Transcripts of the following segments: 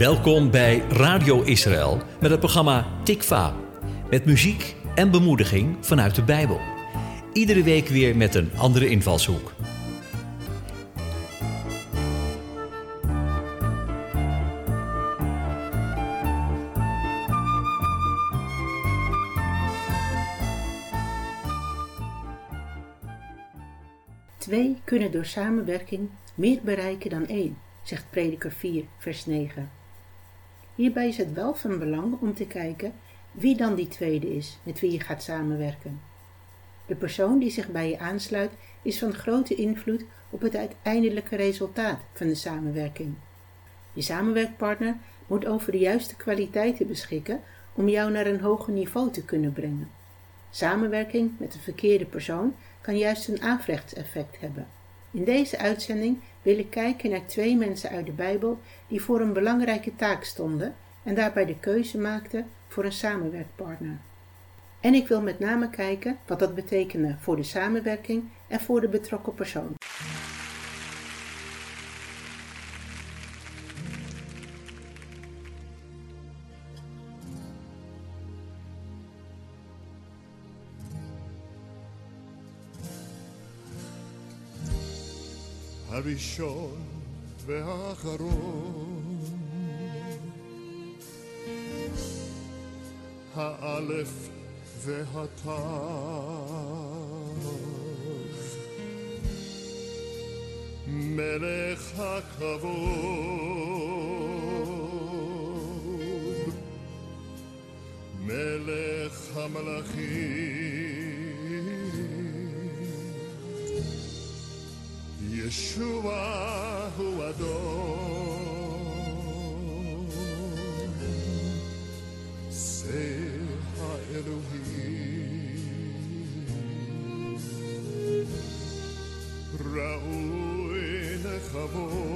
Welkom bij Radio Israël met het programma Tikva. Met muziek en bemoediging vanuit de Bijbel. Iedere week weer met een andere invalshoek. Twee kunnen door samenwerking meer bereiken dan één, zegt Prediker 4, vers 9. Hierbij is het wel van belang om te kijken wie dan die tweede is met wie je gaat samenwerken. De persoon die zich bij je aansluit is van grote invloed op het uiteindelijke resultaat van de samenwerking. Je samenwerkpartner moet over de juiste kwaliteiten beschikken om jou naar een hoger niveau te kunnen brengen. Samenwerking met de verkeerde persoon kan juist een aanvrechtseffect hebben. In deze uitzending wil ik kijken naar twee mensen uit de Bijbel die voor een belangrijke taak stonden en daarbij de keuze maakten voor een samenwerkpartner. En ik wil met name kijken wat dat betekende voor de samenwerking en voor de betrokken persoon. הראשון והאחרון, האלף והתו, מלך הכבוד, מלך Yeshua who adore. Say Ha Elohim, Raoui Nechavor.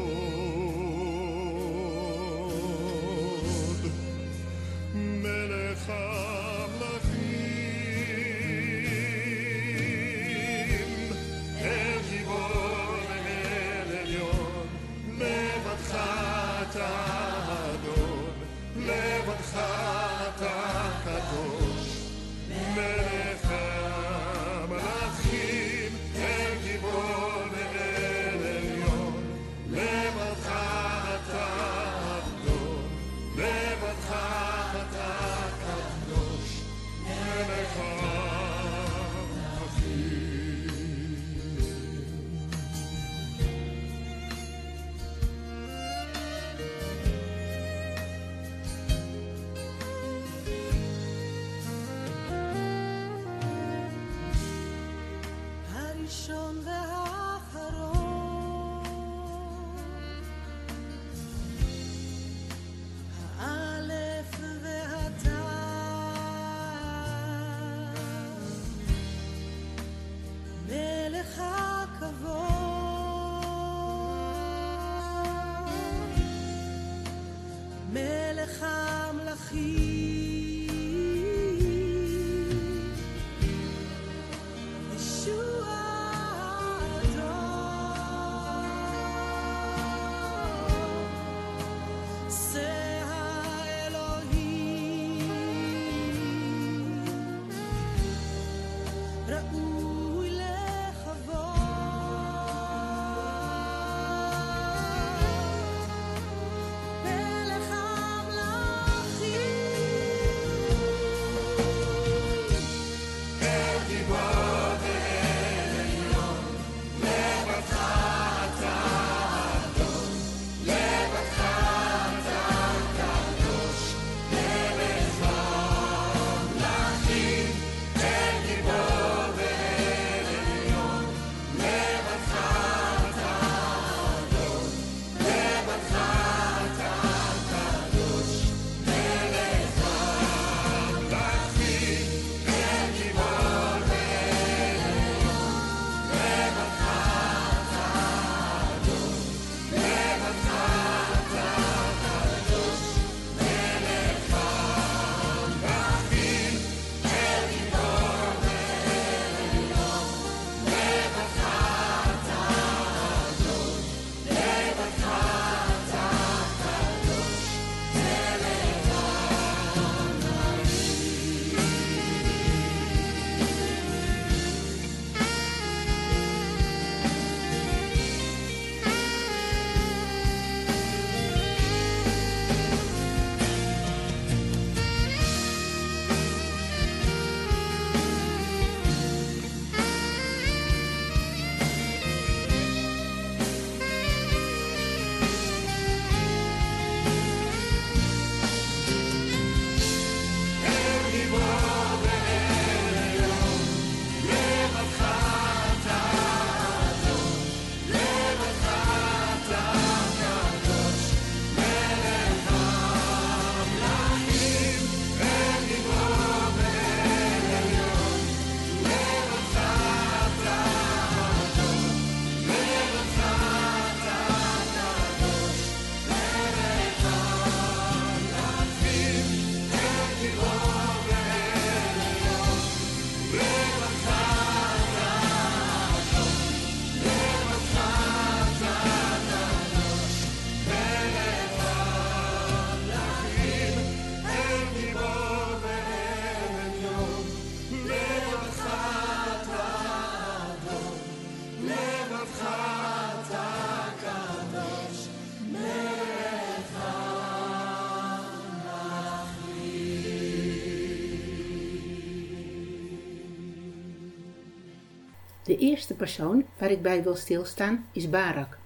De eerste persoon waar ik bij wil stilstaan is Barak.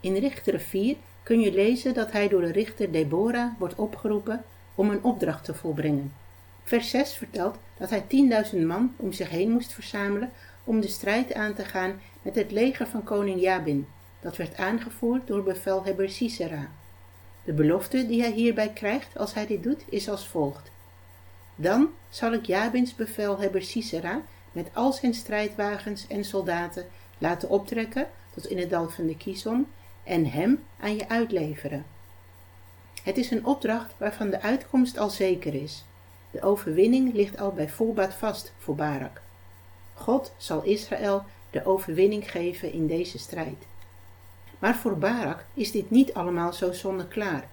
In Richteren 4 kun je lezen dat hij door de richter Deborah wordt opgeroepen om een opdracht te volbrengen. Vers 6 vertelt dat hij 10.000 man om zich heen moest verzamelen om de strijd aan te gaan met het leger van koning Jabin, dat werd aangevoerd door bevelhebber Sisera. De belofte die hij hierbij krijgt als hij dit doet is als volgt. Dan zal ik Jabins bevelhebber Sisera met al zijn strijdwagens en soldaten laten optrekken tot in het dal van de Kison en hem aan je uitleveren. Het is een opdracht waarvan de uitkomst al zeker is. De overwinning ligt al bij voorbaat vast voor Barak. God zal Israël de overwinning geven in deze strijd. Maar voor Barak is dit niet allemaal zo zonneklaar.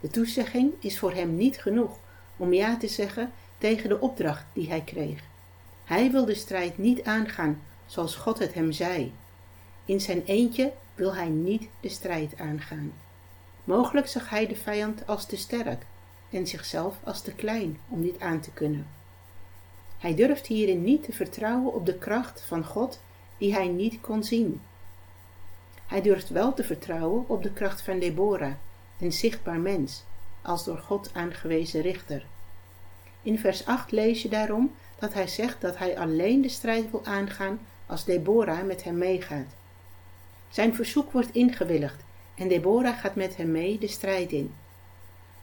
De toezegging is voor hem niet genoeg om ja te zeggen tegen de opdracht die hij kreeg. Hij wil de strijd niet aangaan zoals God het hem zei. In zijn eentje wil hij niet de strijd aangaan. Mogelijk zag hij de vijand als te sterk en zichzelf als te klein om dit aan te kunnen. Hij durft hierin niet te vertrouwen op de kracht van God die hij niet kon zien. Hij durft wel te vertrouwen op de kracht van Deborah, een zichtbaar mens, als door God aangewezen richter. In vers 8 lees je daarom dat hij zegt dat hij alleen de strijd wil aangaan als Deborah met hem meegaat. Zijn verzoek wordt ingewilligd en Deborah gaat met hem mee de strijd in.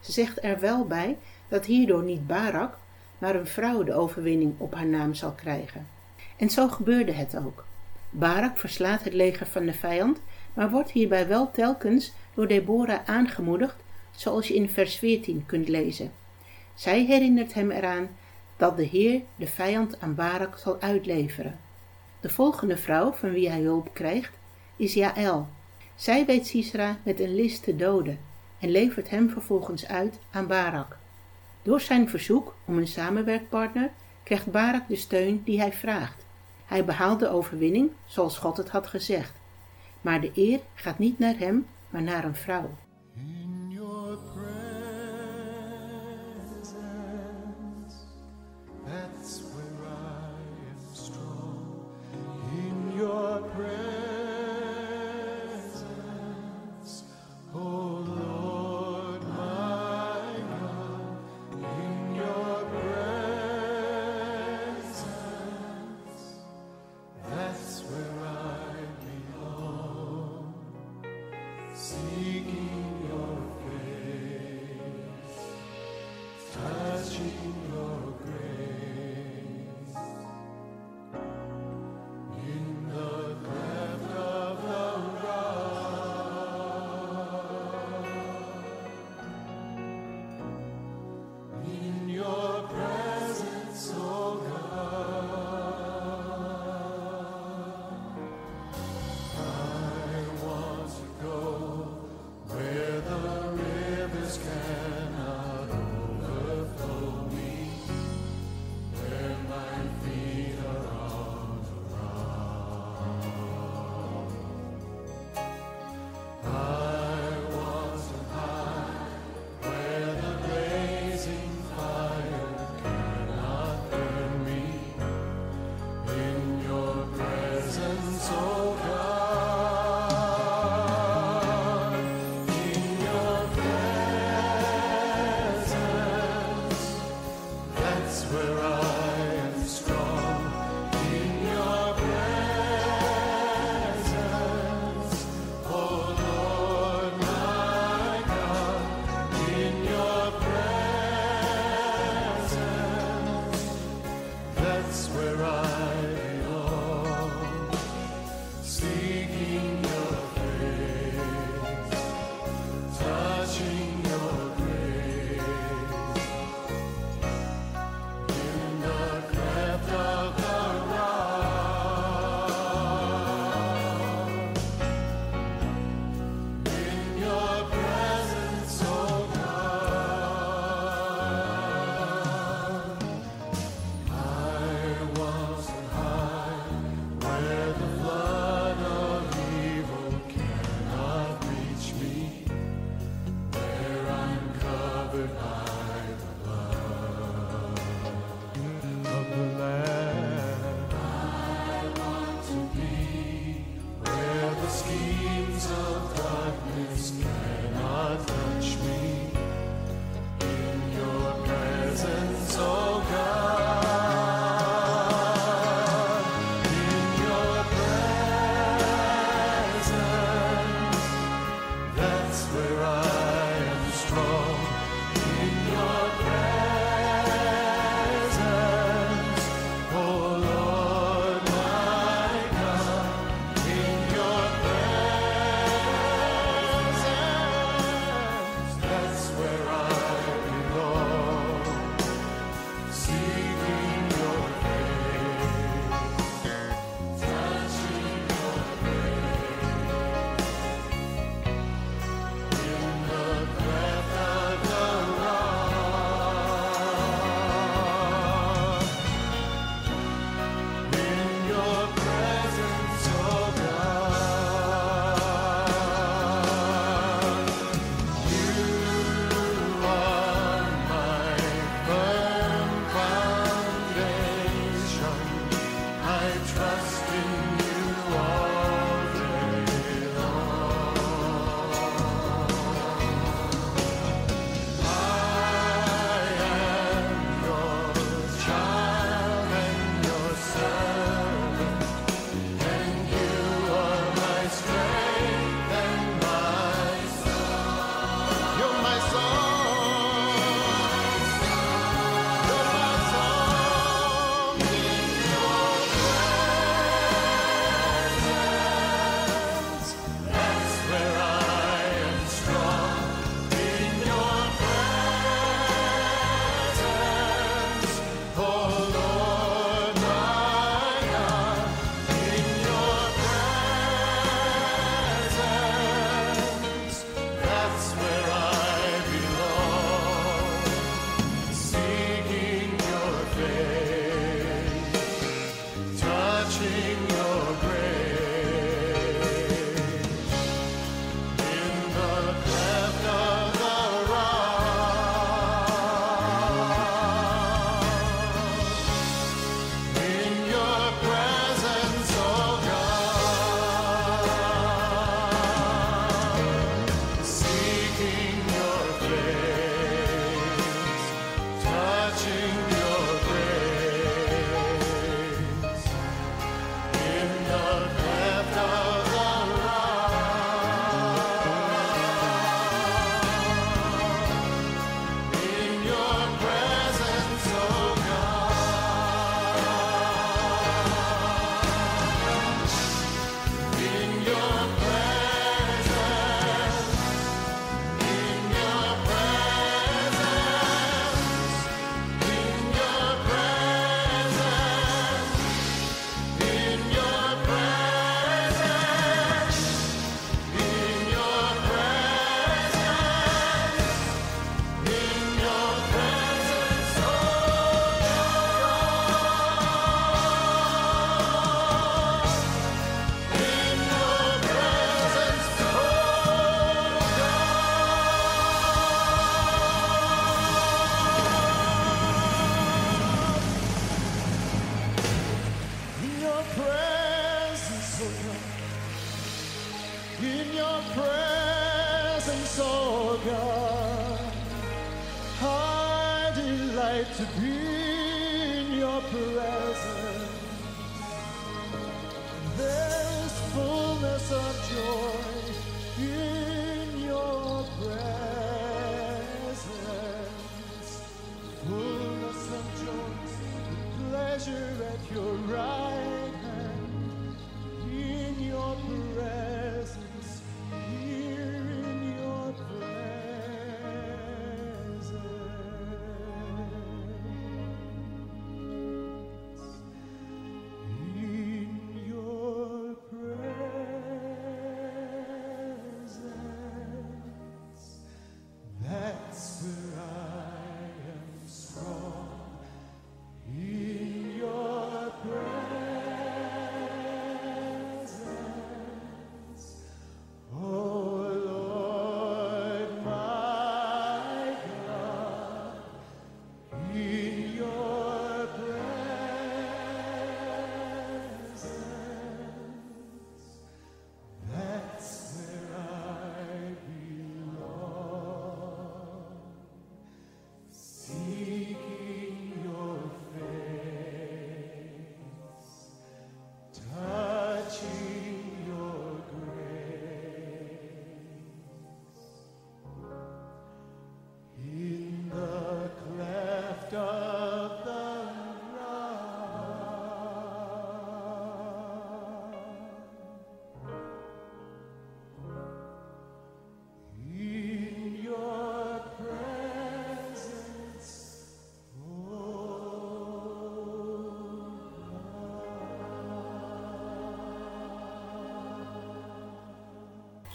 Ze zegt er wel bij dat hierdoor niet Barak, maar een vrouw de overwinning op haar naam zal krijgen. En zo gebeurde het ook. Barak verslaat het leger van de vijand, maar wordt hierbij wel telkens door Deborah aangemoedigd, zoals je in vers 14 kunt lezen. Zij herinnert hem eraan dat de Heer de vijand aan Barak zal uitleveren. De volgende vrouw van wie hij hulp krijgt is Jaël. Zij weet Sisera met een list te doden en levert hem vervolgens uit aan Barak. Door zijn verzoek om een samenwerkpartner krijgt Barak de steun die hij vraagt. Hij behaalt de overwinning zoals God het had gezegd. Maar de eer gaat niet naar hem, maar naar een vrouw. Your presence,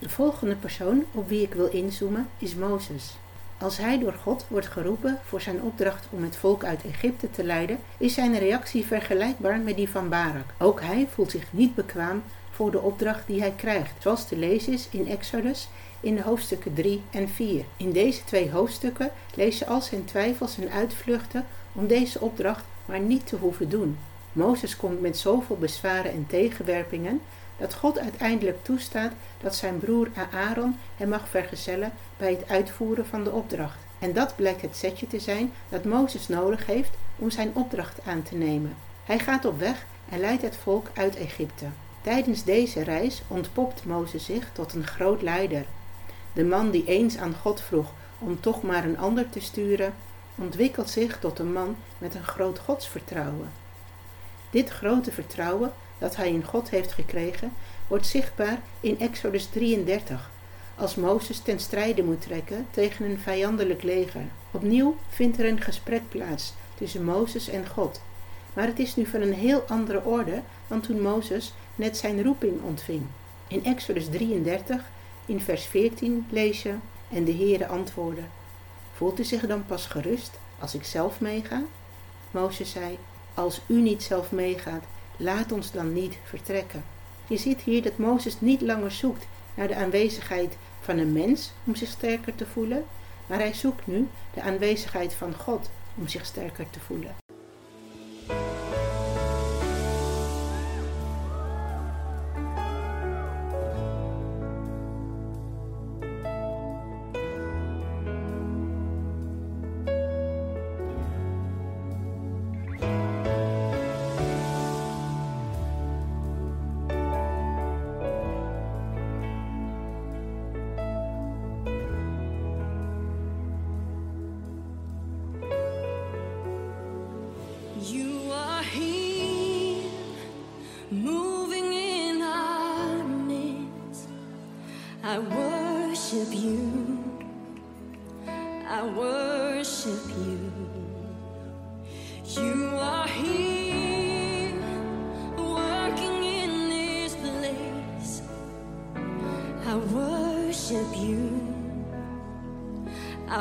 De volgende persoon op wie ik wil inzoomen is Mozes. Als hij door God wordt geroepen voor zijn opdracht om het volk uit Egypte te leiden, is zijn reactie vergelijkbaar met die van Barak. Ook hij voelt zich niet bekwaam voor de opdracht die hij krijgt, zoals te lezen is in Exodus in de hoofdstukken 3 en 4. In deze twee hoofdstukken je al zijn twijfels en uitvluchten om deze opdracht maar niet te hoeven doen. Mozes komt met zoveel bezwaren en tegenwerpingen dat God uiteindelijk toestaat dat zijn broer Aaron hem mag vergezellen bij het uitvoeren van de opdracht. En dat blijkt het setje te zijn dat Mozes nodig heeft om zijn opdracht aan te nemen. Hij gaat op weg en leidt het volk uit Egypte. Tijdens deze reis ontpopt Mozes zich tot een groot leider. De man die eens aan God vroeg om toch maar een ander te sturen, ontwikkelt zich tot een man met een groot godsvertrouwen. Dit grote vertrouwen dat hij in God heeft gekregen, wordt zichtbaar in Exodus 33, als Mozes ten strijde moet trekken tegen een vijandelijk leger. Opnieuw vindt er een gesprek plaats tussen Mozes en God. Maar het is nu van een heel andere orde dan toen Mozes net zijn roeping ontving. In Exodus 33, in vers 14 lees je: En de Heere antwoordde: Voelt u zich dan pas gerust als ik zelf meega? Mozes zei: Als u niet zelf meegaat, laat ons dan niet vertrekken. Je ziet hier dat Mozes niet langer zoekt naar de aanwezigheid van een mens om zich sterker te voelen, maar hij zoekt nu de aanwezigheid van God om zich sterker te voelen.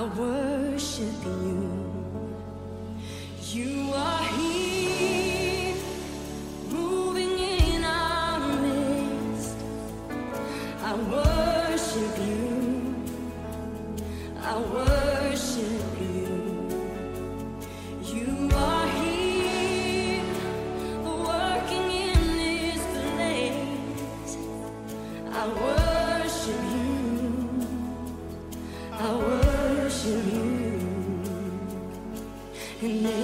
I worship you. You are here, moving in our midst. I worship you. I worship you. You are here, working in this place. I worship you. I worship you. and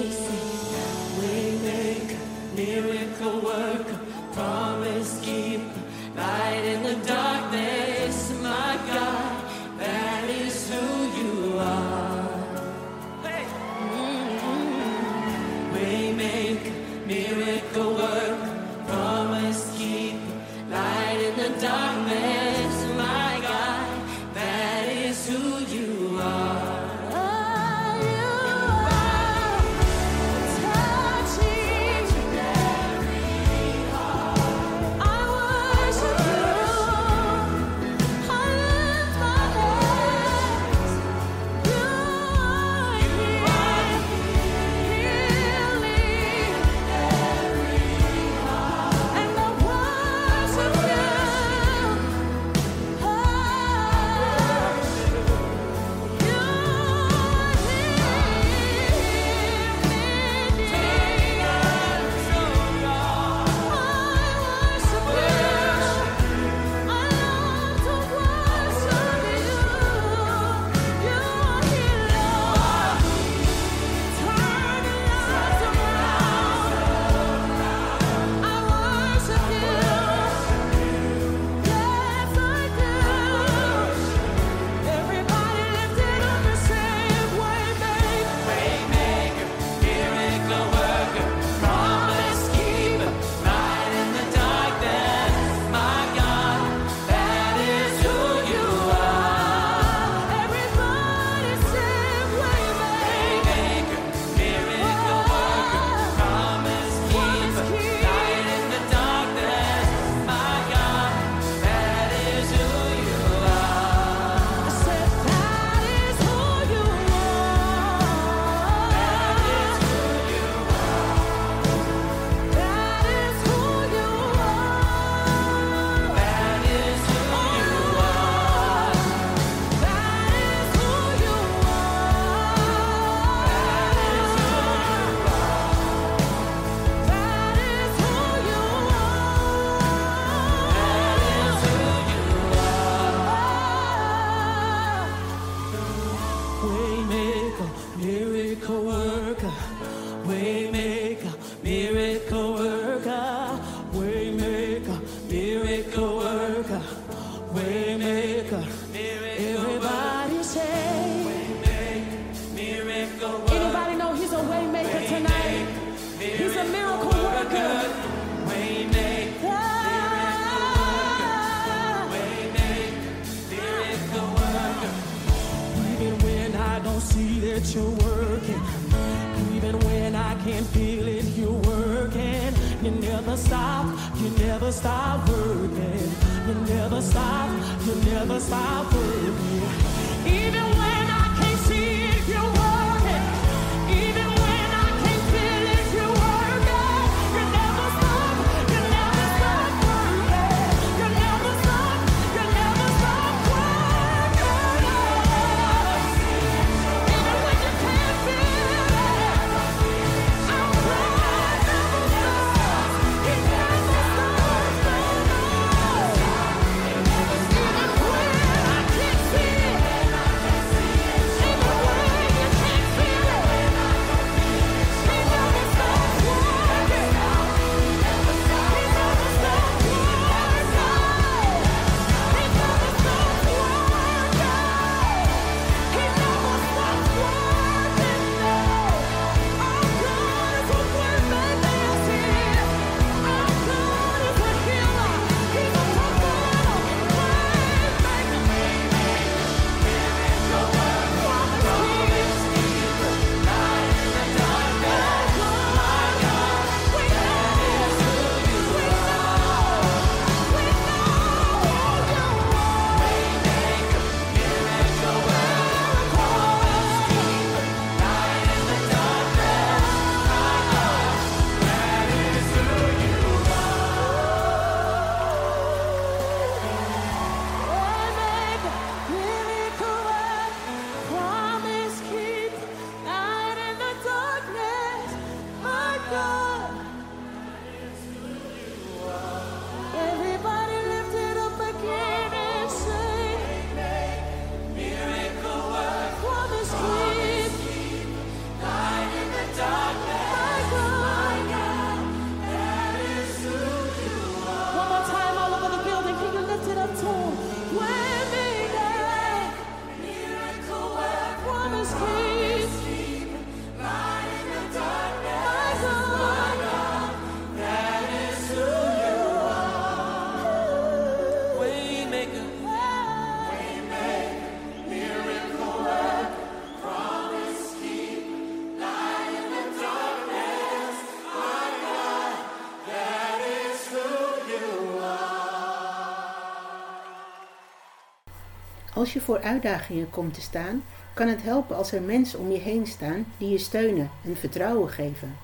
Als je voor uitdagingen komt te staan, kan het helpen als er mensen om je heen staan die je steunen en vertrouwen geven.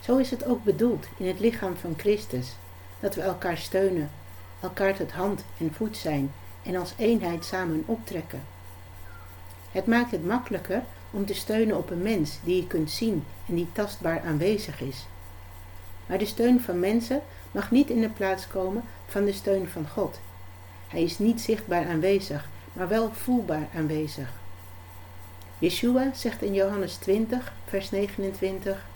Zo is het ook bedoeld in het lichaam van Christus, dat we elkaar steunen, elkaar tot hand en voet zijn en als eenheid samen optrekken. Het maakt het makkelijker om te steunen op een mens die je kunt zien en die tastbaar aanwezig is. Maar de steun van mensen mag niet in de plaats komen van de steun van God. Hij is niet zichtbaar aanwezig, maar wel voelbaar aanwezig. Yeshua zegt in Johannes 20, vers 29: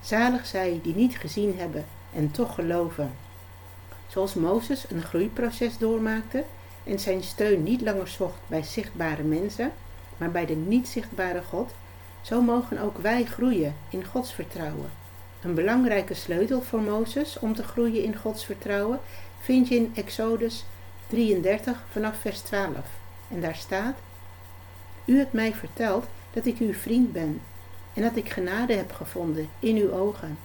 Zalig zij die niet gezien hebben en toch geloven. Zoals Mozes een groeiproces doormaakte en zijn steun niet langer zocht bij zichtbare mensen, maar bij de niet zichtbare God, zo mogen ook wij groeien in Gods vertrouwen. Een belangrijke sleutel voor Mozes om te groeien in Gods vertrouwen vind je in Exodus 33 vanaf vers 12. En daar staat: U hebt mij verteld dat ik uw vriend ben en dat ik genade heb gevonden in uw ogen.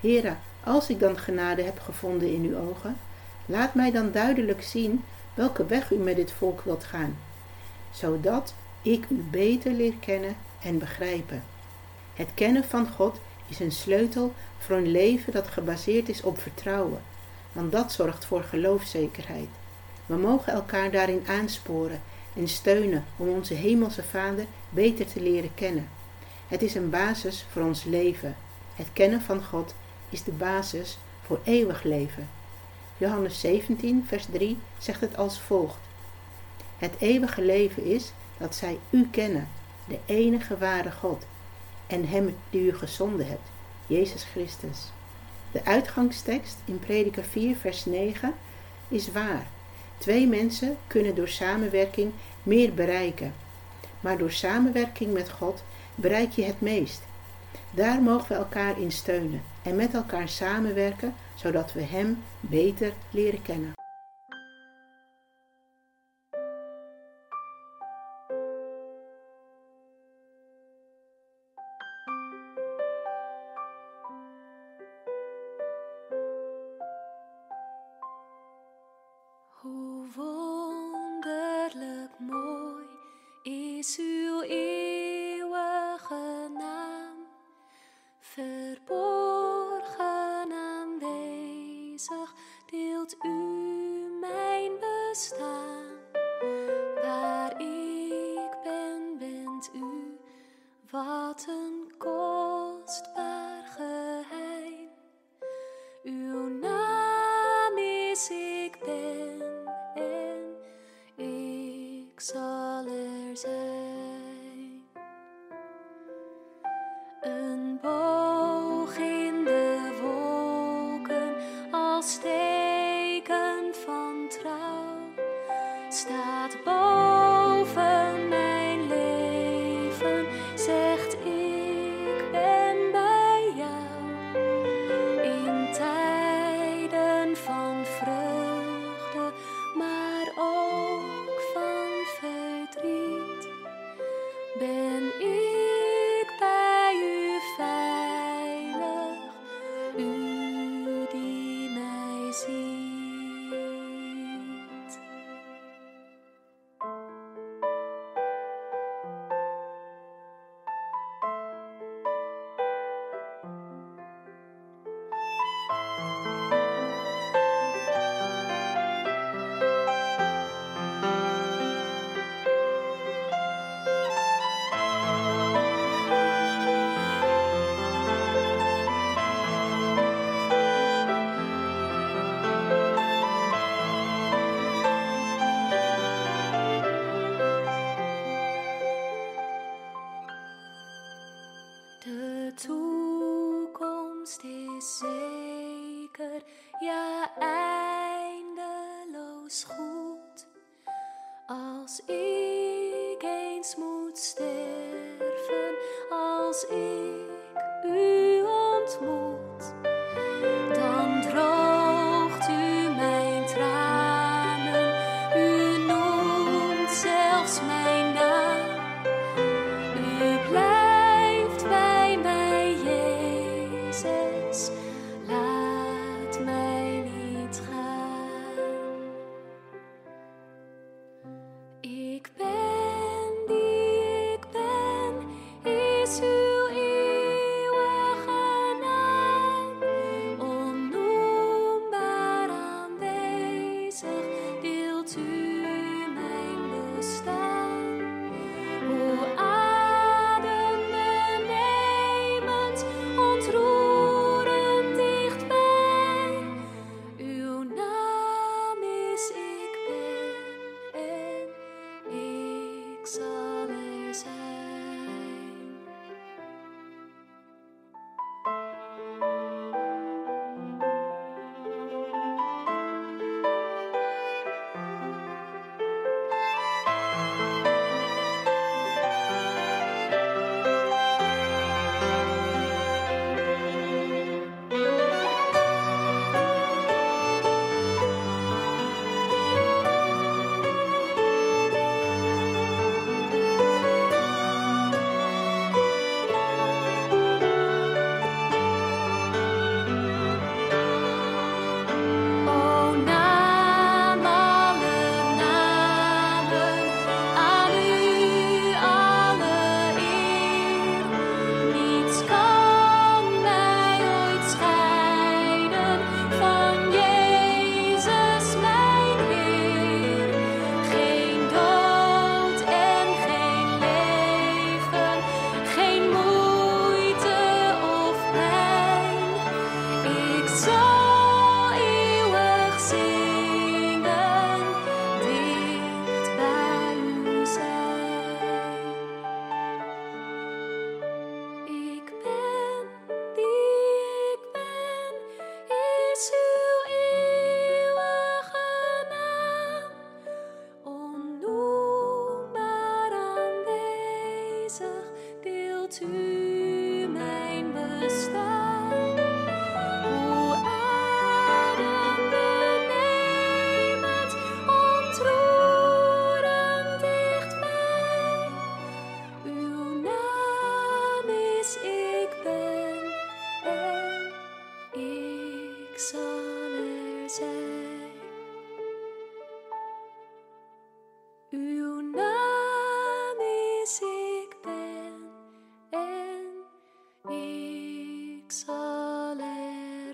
Here, als ik dan genade heb gevonden in uw ogen, laat mij dan duidelijk zien welke weg u met dit volk wilt gaan, zodat ik u beter leer kennen en begrijpen. Het kennen van God is een sleutel voor een leven dat gebaseerd is op vertrouwen, want dat zorgt voor geloofzekerheid. We mogen elkaar daarin aansporen en steunen om onze Hemelse Vader beter te leren kennen. Het is een basis voor ons leven. Het kennen van God is de basis voor eeuwig leven. Johannes 17, vers 3 zegt het als volgt: Het eeuwige leven is dat zij u kennen, de enige ware God, en Hem die u gezonden hebt, Jezus Christus. De uitgangstekst in Prediker 4, vers 9 is waar. Twee mensen kunnen door samenwerking meer bereiken, maar door samenwerking met God bereik je het meest. Daar mogen we elkaar in steunen en met elkaar samenwerken, zodat we Hem beter leren kennen. Als ik eens moet sterven, als ik u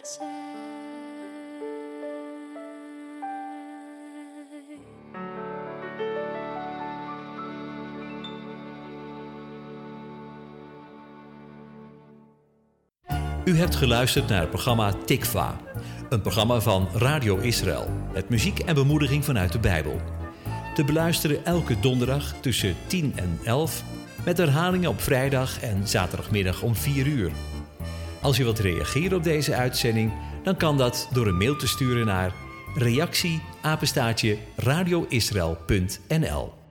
U hebt geluisterd naar het programma Tikva, een programma van Radio Israël met muziek en bemoediging vanuit de Bijbel. Te beluisteren elke donderdag tussen 10 en 11, met herhalingen op vrijdag en zaterdagmiddag om 4 uur. Als u wilt reageren op deze uitzending, dan kan dat door een mail te sturen naar reactie apenstaartje radioisrael.nl.